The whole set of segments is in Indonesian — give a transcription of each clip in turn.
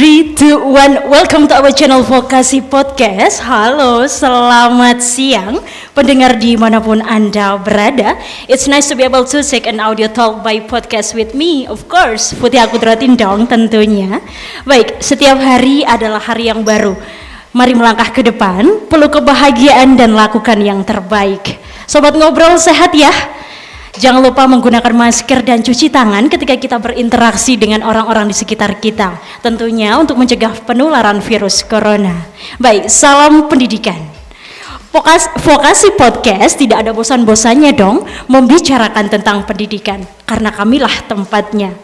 3, 2, 1 Welcome to our channel Vokasi Podcast. Halo, selamat siang Pendengar di mana pun Anda berada. It's nice to be able to take an audio talk by podcast with me Of course, Putih aku terutin dong tentunya. Baik, setiap hari adalah hari yang baru. Mari melangkah ke depan Peluk kebahagiaan dan lakukan yang terbaik. Sobat ngobrol sehat ya Jangan lupa menggunakan masker dan cuci tangan ketika kita berinteraksi dengan orang-orang di sekitar kita. Tentunya untuk mencegah penularan virus corona. Baik, salam pendidikan. Vokas, vokasi podcast tidak ada bosan-bosannya dong membicarakan tentang pendidikan karena kamilah tempatnya.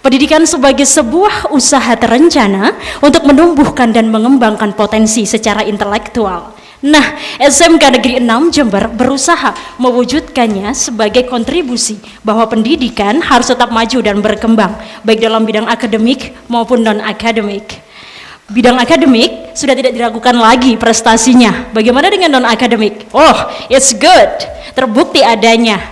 Pendidikan sebagai sebuah usaha terencana untuk menumbuhkan dan mengembangkan potensi secara intelektual Nah, SMK Negeri 6 Jember berusaha mewujudkannya sebagai kontribusi bahwa pendidikan harus tetap maju dan berkembang, baik dalam bidang akademik maupun non-akademik. Bidang akademik sudah tidak diragukan lagi prestasinya. Bagaimana dengan non-akademik? Oh, it's good. Terbukti adanya.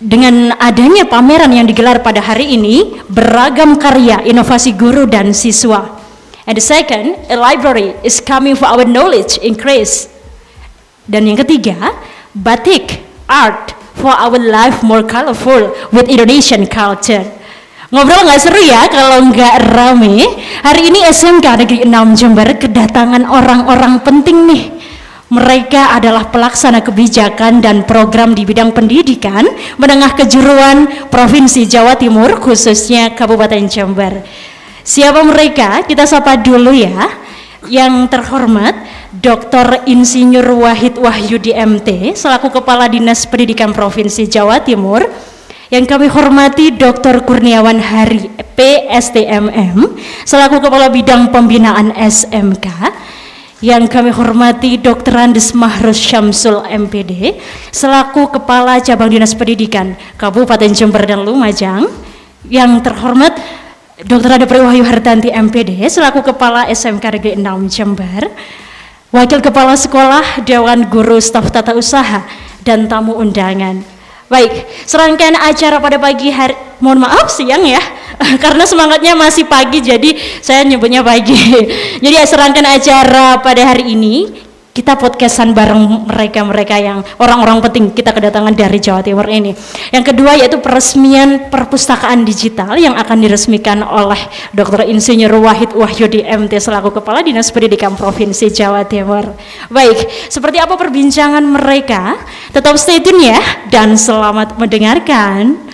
Dengan adanya pameran yang digelar pada hari ini, beragam karya inovasi guru dan siswa And the second, a library is coming for our knowledge increase. Dan yang ketiga, batik, art for our life more colorful with Indonesian culture. Ngobrol nggak seru ya kalau nggak rame. Hari ini SMK Negeri 6 Jember kedatangan orang-orang penting nih. Mereka adalah pelaksana kebijakan dan program di bidang pendidikan menengah kejuruan Provinsi Jawa Timur khususnya Kabupaten Jember. Siapa mereka? Kita sapa dulu ya. Yang terhormat Dr. Insinyur Wahid Wahyudi MT selaku Kepala Dinas Pendidikan Provinsi Jawa Timur. Yang kami hormati Dr. Kurniawan Hari PSTMM selaku Kepala Bidang Pembinaan SMK. Yang kami hormati Dr. Andes Mahrus Syamsul MPD selaku Kepala Cabang Dinas Pendidikan Kabupaten Jember dan Lumajang. Yang terhormat Dr. Ade Wahyu Hartanti MPD selaku Kepala SMK Negeri 6 Jember, Wakil Kepala Sekolah Dewan Guru Staf Tata Usaha dan tamu undangan. Baik, serangkaian acara pada pagi hari, mohon maaf siang ya, karena semangatnya masih pagi jadi saya nyebutnya pagi. jadi serangkaian acara pada hari ini kita podcastan bareng mereka-mereka yang orang-orang penting kita kedatangan dari Jawa Timur ini. Yang kedua yaitu peresmian perpustakaan digital yang akan diresmikan oleh Dr. Insinyur Wahid Wahyudi MT selaku Kepala Dinas Pendidikan Provinsi Jawa Timur. Baik, seperti apa perbincangan mereka? Tetap stay tune ya dan selamat mendengarkan.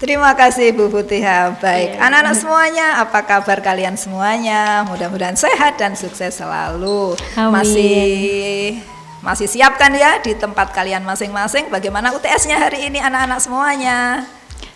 Terima kasih Bu Putih. Baik, iya. anak-anak yeah. semuanya, apa kabar kalian semuanya? Mudah-mudahan sehat dan sukses selalu. Amin. Masih masih siap kan ya di tempat kalian masing-masing? Bagaimana UTS-nya hari ini anak-anak semuanya?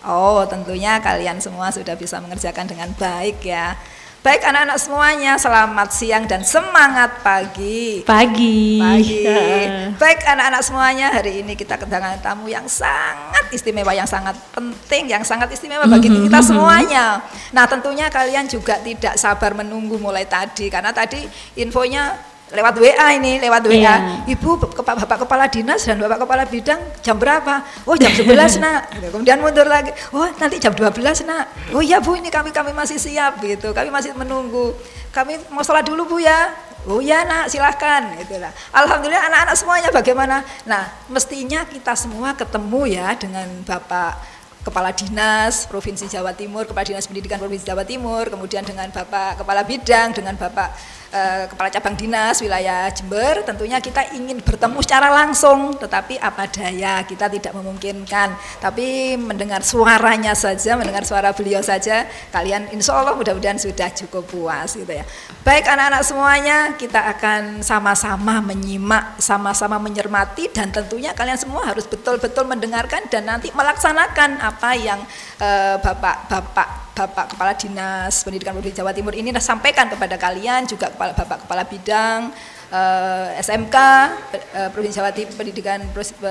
Oh, tentunya kalian semua sudah bisa mengerjakan dengan baik ya. Baik anak-anak semuanya, selamat siang dan semangat pagi. Pagi. Pagi. Baik anak-anak semuanya, hari ini kita kedatangan tamu yang sangat istimewa, yang sangat penting, yang sangat istimewa bagi mm -hmm. kita semuanya. Nah, tentunya kalian juga tidak sabar menunggu mulai tadi karena tadi infonya lewat WA ini, lewat WA. Yeah. Ibu Bapak Kepala Dinas dan Bapak Kepala Bidang jam berapa? Oh jam 11 nak. Gitu. Kemudian mundur lagi. Oh nanti jam 12 nak. Oh iya Bu ini kami kami masih siap gitu. Kami masih menunggu. Kami mau sholat dulu Bu ya. Oh iya nak silahkan itulah. Alhamdulillah anak-anak semuanya bagaimana? Nah mestinya kita semua ketemu ya dengan Bapak Kepala Dinas Provinsi Jawa Timur, Kepala Dinas Pendidikan Provinsi Jawa Timur, kemudian dengan Bapak Kepala Bidang, dengan Bapak Eh, kepala cabang dinas wilayah Jember tentunya kita ingin bertemu secara langsung tetapi apa daya? Kita tidak memungkinkan. Tapi mendengar suaranya saja mendengar suara beliau saja kalian insya Allah mudah-mudahan sudah cukup puas gitu ya. Baik anak-anak semuanya kita akan sama-sama menyimak sama-sama menyermati dan tentunya kalian semua harus betul-betul mendengarkan dan nanti melaksanakan apa yang uh, bapak bapak Bapak Kepala Dinas Pendidikan Provinsi Jawa Timur ini sampaikan kepada kalian juga kepala Bapak Kepala Bidang uh, eh, SMK uh, eh, Provinsi Jawa Timur Pendidikan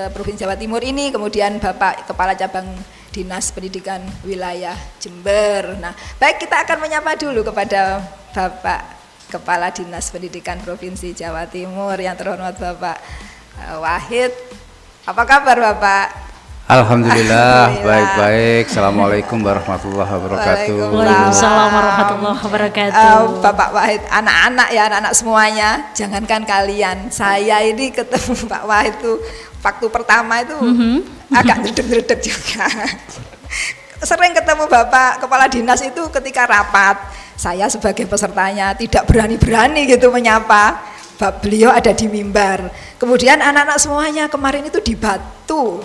Provinsi Jawa Timur ini kemudian Bapak Kepala Cabang Dinas Pendidikan Wilayah Jember. Nah, baik kita akan menyapa dulu kepada Bapak Kepala Dinas Pendidikan Provinsi Jawa Timur yang terhormat Bapak Wahid. Apa kabar Bapak? Alhamdulillah, baik-baik. Assalamualaikum warahmatullahi wabarakatuh. Waalaikumsalam warahmatullahi wabarakatuh. Uh, Bapak Wahid, anak-anak ya, anak-anak semuanya, jangankan kalian, saya ini ketemu Pak Wahid itu waktu pertama itu mm -hmm. agak dredeg-dredeg juga. Sering ketemu Bapak Kepala Dinas itu ketika rapat, saya sebagai pesertanya tidak berani-berani gitu menyapa. Beliau ada di mimbar. Kemudian anak-anak semuanya kemarin itu di Batu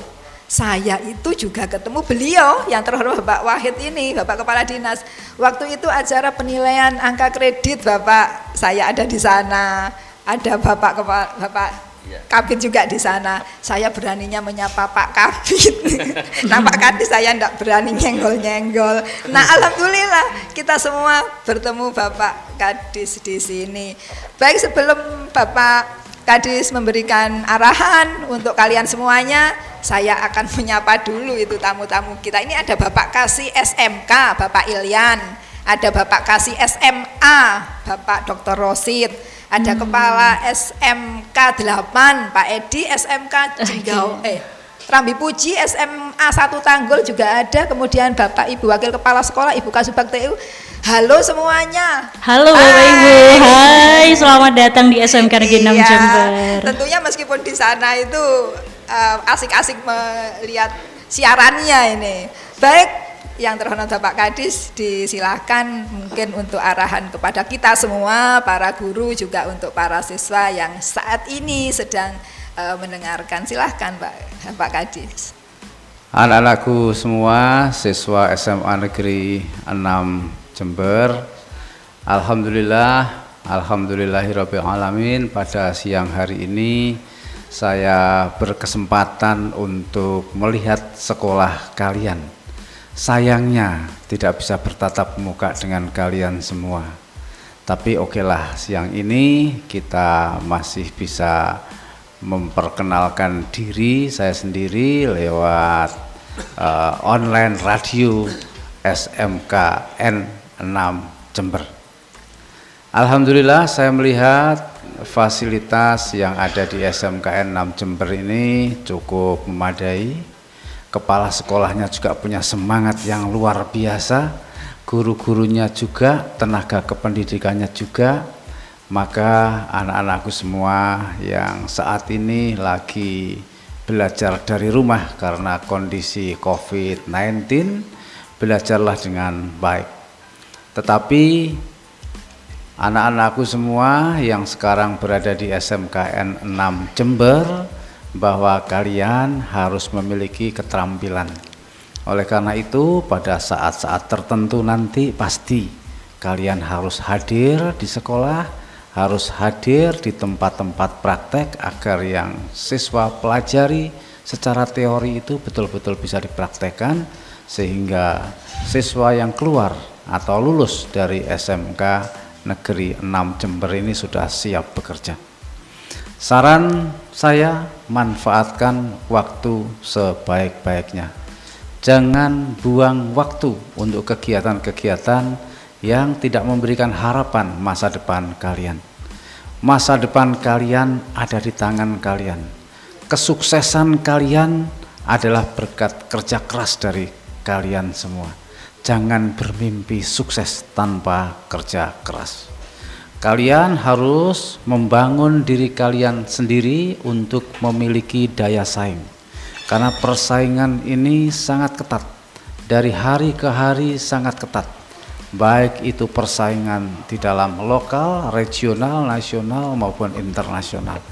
saya itu juga ketemu beliau yang terhormat Bapak Wahid ini, Bapak Kepala Dinas. Waktu itu acara penilaian angka kredit Bapak, saya ada di sana. Ada Bapak Kepala Bapak ya. Kabit juga di sana. Saya beraninya menyapa Pak Kabit. nah Pak Kabit saya tidak berani nyenggol-nyenggol. Nah Alhamdulillah kita semua bertemu Bapak Kadis di sini. Baik sebelum Bapak Kadis memberikan arahan untuk kalian semuanya, saya akan menyapa dulu itu tamu-tamu kita. Ini ada Bapak Kasih SMK, Bapak Ilyan, ada Bapak Kasih SMA, Bapak Dr. Rosid, ada hmm. Kepala SMK 8, Pak Edi SMK Jenggau, eh Rambi Puji SMA 1 Tanggul juga ada, kemudian Bapak Ibu Wakil Kepala Sekolah Ibu Kasubag TU Halo semuanya. Halo Bapak Ibu. Hai, selamat datang di SMK Negeri 6 iya, Jember. Tentunya meskipun di sana itu eh, asik-asik melihat siarannya ini. Baik, yang terhormat Bapak Kadis disilahkan mungkin untuk arahan kepada kita semua, para guru juga untuk para siswa yang saat ini sedang uh, mendengarkan. Silahkan Pak, Bapak Kadis. Anak-anakku semua, siswa SMA Negeri 6 Jember. Alhamdulillah, alhamdulillahirobbilalamin pada siang hari ini saya berkesempatan untuk melihat sekolah kalian. Sayangnya tidak bisa bertatap muka dengan kalian semua. Tapi okelah siang ini kita masih bisa memperkenalkan diri saya sendiri lewat uh, online radio SMKN 6 Jember. Alhamdulillah saya melihat fasilitas yang ada di SMKN 6 Jember ini cukup memadai. Kepala sekolahnya juga punya semangat yang luar biasa, guru-gurunya juga, tenaga kependidikannya juga. Maka anak-anakku semua yang saat ini lagi belajar dari rumah karena kondisi COVID-19, belajarlah dengan baik tetapi anak-anakku semua yang sekarang berada di SMKN 6 Jember bahwa kalian harus memiliki keterampilan. Oleh karena itu pada saat-saat tertentu nanti pasti kalian harus hadir di sekolah, harus hadir di tempat-tempat praktek agar yang siswa pelajari secara teori itu betul-betul bisa dipraktekkan sehingga siswa yang keluar atau lulus dari SMK Negeri 6 Jember ini sudah siap bekerja. Saran saya manfaatkan waktu sebaik-baiknya. Jangan buang waktu untuk kegiatan-kegiatan yang tidak memberikan harapan masa depan kalian. Masa depan kalian ada di tangan kalian. Kesuksesan kalian adalah berkat kerja keras dari kalian semua jangan bermimpi sukses tanpa kerja keras. Kalian harus membangun diri kalian sendiri untuk memiliki daya saing. Karena persaingan ini sangat ketat. Dari hari ke hari sangat ketat. Baik itu persaingan di dalam lokal, regional, nasional maupun internasional.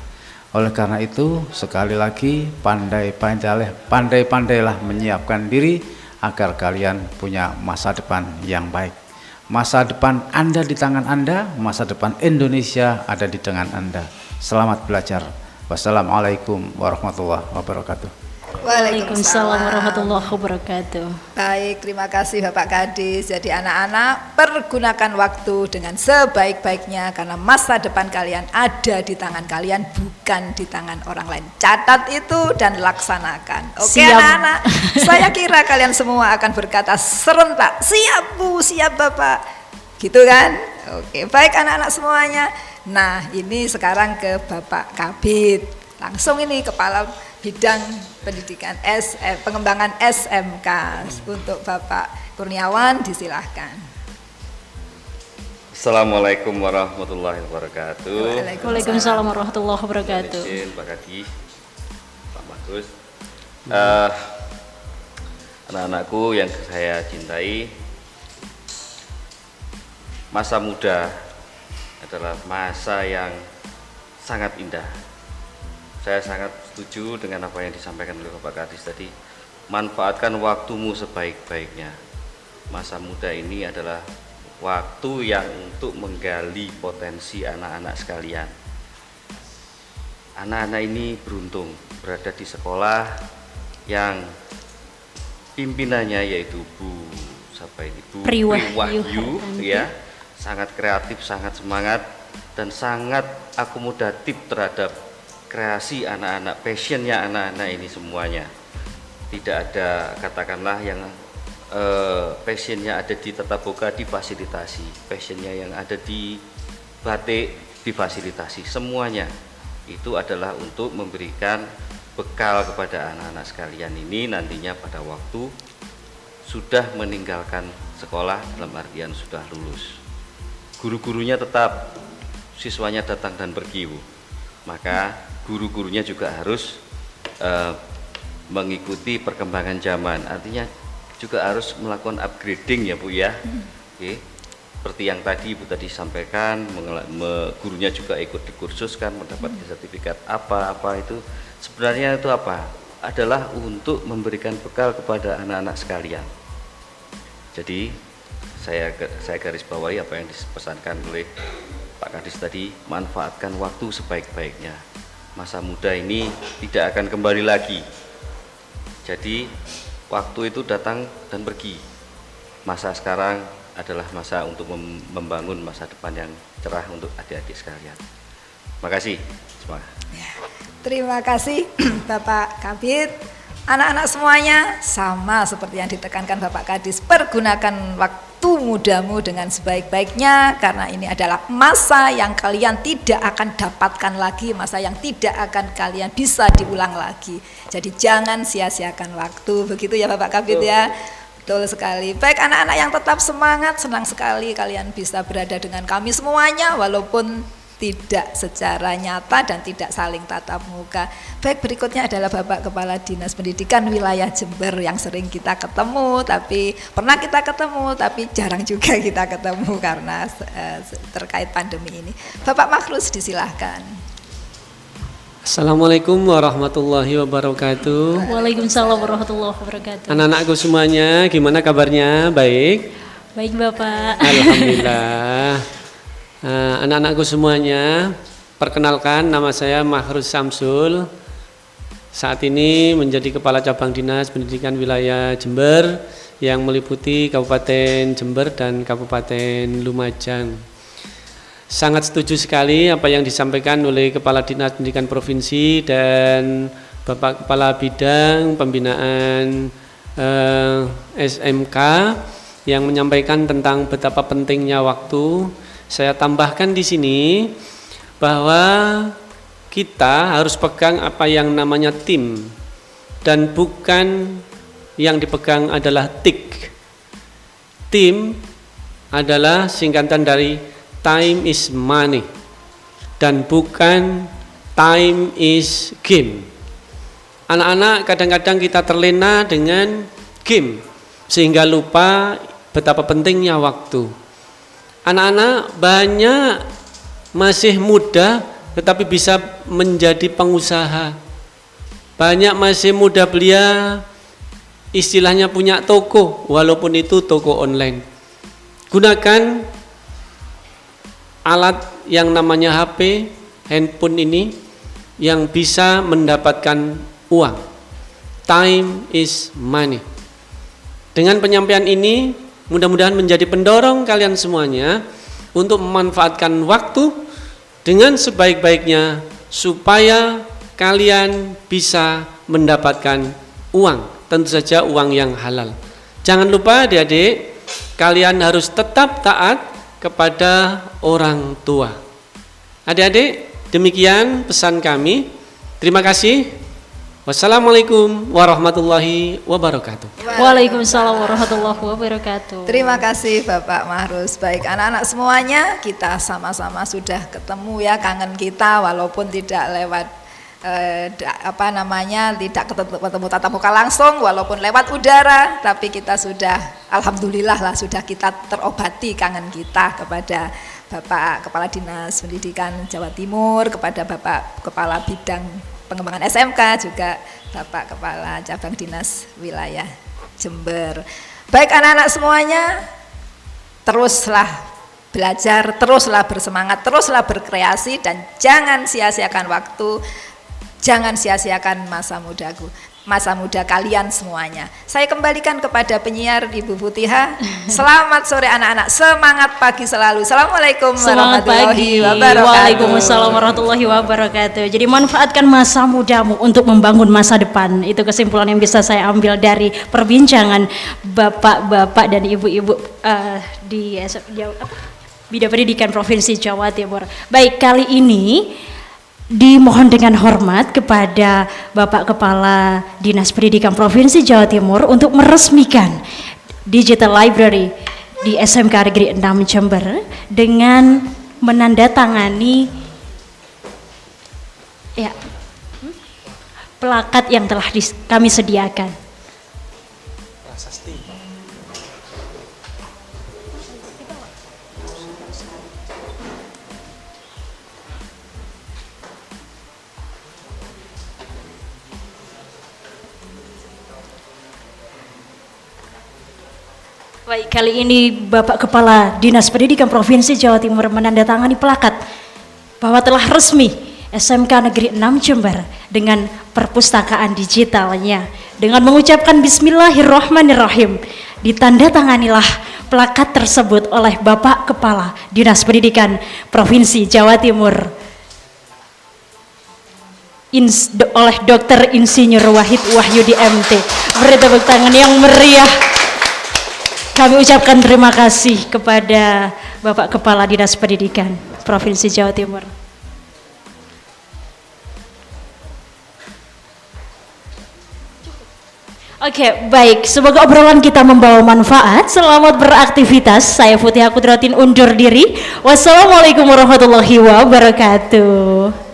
Oleh karena itu, sekali lagi pandai-pandailah pandai-pandailah menyiapkan diri agar kalian punya masa depan yang baik. Masa depan Anda di tangan Anda, masa depan Indonesia ada di tangan Anda. Selamat belajar. Wassalamualaikum warahmatullahi wabarakatuh. Waalaikumsalam warahmatullahi wabarakatuh. Baik, terima kasih Bapak Kadis. Jadi anak-anak pergunakan waktu dengan sebaik-baiknya karena masa depan kalian ada di tangan kalian bukan di tangan orang lain. Catat itu dan laksanakan. Oke anak-anak, saya kira kalian semua akan berkata serentak, siap Bu, siap Bapak. Gitu kan? Oke, baik anak-anak semuanya. Nah, ini sekarang ke Bapak Kabit. langsung ini kepala bidang pendidikan S eh, pengembangan SMK untuk Bapak Kurniawan disilahkan. Assalamualaikum warahmatullahi wabarakatuh. Waalaikumsalam warahmatullahi wabarakatuh. Izin Pak Kadi, Pak Bagus. Uh, anak-anakku yang saya cintai, masa muda adalah masa yang sangat indah. Saya sangat setuju dengan apa yang disampaikan oleh Bapak Kadis tadi. Manfaatkan waktumu sebaik-baiknya. Masa muda ini adalah waktu yang untuk menggali potensi anak-anak sekalian. Anak-anak ini beruntung berada di sekolah yang pimpinannya yaitu Bu siapa ini Bu Priwahyu ya, sangat kreatif, sangat semangat dan sangat akomodatif terhadap kreasi anak-anak, passionnya anak-anak ini semuanya. Tidak ada katakanlah yang uh, passionnya ada di tata boga difasilitasi passionnya yang ada di batik difasilitasi semuanya itu adalah untuk memberikan bekal kepada anak-anak sekalian ini nantinya pada waktu sudah meninggalkan sekolah dalam artian sudah lulus guru-gurunya tetap siswanya datang dan pergi Bu. Maka guru-gurunya juga harus uh, mengikuti perkembangan zaman artinya juga harus melakukan upgrading ya Bu ya. Hmm. Oke. Seperti yang tadi Ibu tadi sampaikan, me, gurunya juga ikut dikursuskan mendapatkan hmm. sertifikat apa-apa itu sebenarnya itu apa? Adalah untuk memberikan bekal kepada anak-anak sekalian. Jadi saya saya garis bawahi apa yang dipesankan oleh Pak Kadis tadi, manfaatkan waktu sebaik-baiknya. Masa muda ini tidak akan kembali lagi. Jadi waktu itu datang dan pergi. Masa sekarang adalah masa untuk membangun masa depan yang cerah untuk adik-adik sekalian. Terima kasih. Semangat. Ya, terima kasih Bapak Kabit. Anak-anak semuanya sama seperti yang ditekankan Bapak Kadis, pergunakan waktu mudamu dengan sebaik-baiknya karena ini adalah masa yang kalian tidak akan dapatkan lagi, masa yang tidak akan kalian bisa diulang lagi. Jadi jangan sia-siakan waktu, begitu ya Bapak Kabit ya. Betul sekali. Baik anak-anak yang tetap semangat, senang sekali kalian bisa berada dengan kami semuanya walaupun tidak secara nyata dan tidak saling tatap muka. Baik berikutnya adalah Bapak Kepala Dinas Pendidikan Wilayah Jember yang sering kita ketemu, tapi pernah kita ketemu, tapi jarang juga kita ketemu karena uh, terkait pandemi ini. Bapak Makhrus disilahkan. Assalamualaikum warahmatullahi wabarakatuh. Waalaikumsalam warahmatullahi wabarakatuh. Anak-anakku semuanya, gimana kabarnya? Baik. Baik Bapak. Alhamdulillah. Uh, anak-anakku semuanya, perkenalkan nama saya Mahrus Samsul. Saat ini menjadi Kepala Cabang Dinas Pendidikan Wilayah Jember yang meliputi Kabupaten Jember dan Kabupaten Lumajang. Sangat setuju sekali apa yang disampaikan oleh Kepala Dinas Pendidikan Provinsi dan Bapak Kepala Bidang Pembinaan eh, SMK yang menyampaikan tentang betapa pentingnya waktu saya tambahkan di sini bahwa kita harus pegang apa yang namanya tim dan bukan yang dipegang adalah tik. Tim adalah singkatan dari time is money dan bukan time is game. Anak-anak kadang-kadang kita terlena dengan game sehingga lupa betapa pentingnya waktu. Anak-anak banyak masih muda tetapi bisa menjadi pengusaha. Banyak masih muda belia istilahnya punya toko walaupun itu toko online. Gunakan alat yang namanya HP, handphone ini yang bisa mendapatkan uang. Time is money. Dengan penyampaian ini Mudah-mudahan menjadi pendorong kalian semuanya untuk memanfaatkan waktu dengan sebaik-baiknya supaya kalian bisa mendapatkan uang, tentu saja uang yang halal. Jangan lupa adik-adik, kalian harus tetap taat kepada orang tua. Adik-adik, demikian pesan kami. Terima kasih. Wassalamualaikum warahmatullahi wabarakatuh. Waalaikumsalam warahmatullahi wabarakatuh. Terima kasih Bapak Mahrus. Baik anak-anak semuanya, kita sama-sama sudah ketemu ya kangen kita walaupun tidak lewat eh, apa namanya tidak ketemu, ketemu tatap muka langsung walaupun lewat udara tapi kita sudah alhamdulillah lah sudah kita terobati kangen kita kepada Bapak Kepala Dinas Pendidikan Jawa Timur kepada Bapak Kepala Bidang pengembangan SMK juga Bapak Kepala Cabang Dinas Wilayah Jember. Baik anak-anak semuanya, teruslah belajar, teruslah bersemangat, teruslah berkreasi dan jangan sia-siakan waktu, jangan sia-siakan masa mudaku masa muda kalian semuanya. Saya kembalikan kepada penyiar Ibu Putiha. Selamat sore anak-anak, semangat pagi selalu. Assalamualaikum Semangat warahmatullahi pagi. wabarakatuh. Waalaikumsalam warahmatullahi wabarakatuh. Jadi manfaatkan masa mudamu untuk membangun masa depan. Itu kesimpulan yang bisa saya ambil dari perbincangan bapak-bapak dan ibu-ibu uh, di, di Bidang Pendidikan Provinsi Jawa Timur. Baik, kali ini dimohon dengan hormat kepada Bapak Kepala Dinas Pendidikan Provinsi Jawa Timur untuk meresmikan Digital Library di SMK Negeri 6 Jember dengan menandatangani ya plakat yang telah kami sediakan. Baik, kali ini Bapak Kepala Dinas Pendidikan Provinsi Jawa Timur menandatangani plakat bahwa telah resmi SMK Negeri 6 Jember dengan perpustakaan digitalnya. Dengan mengucapkan Bismillahirrahmanirrahim, ditandatanganilah plakat tersebut oleh Bapak Kepala Dinas Pendidikan Provinsi Jawa Timur Ins, oleh Dr. Insinyur Wahid Wahyudi MT. Beri tepuk tangan yang meriah kami ucapkan terima kasih kepada Bapak Kepala Dinas Pendidikan Provinsi Jawa Timur. Oke, okay, baik. Semoga obrolan kita membawa manfaat. Selamat beraktivitas. Saya Putih Akudratin undur diri. Wassalamualaikum warahmatullahi wabarakatuh.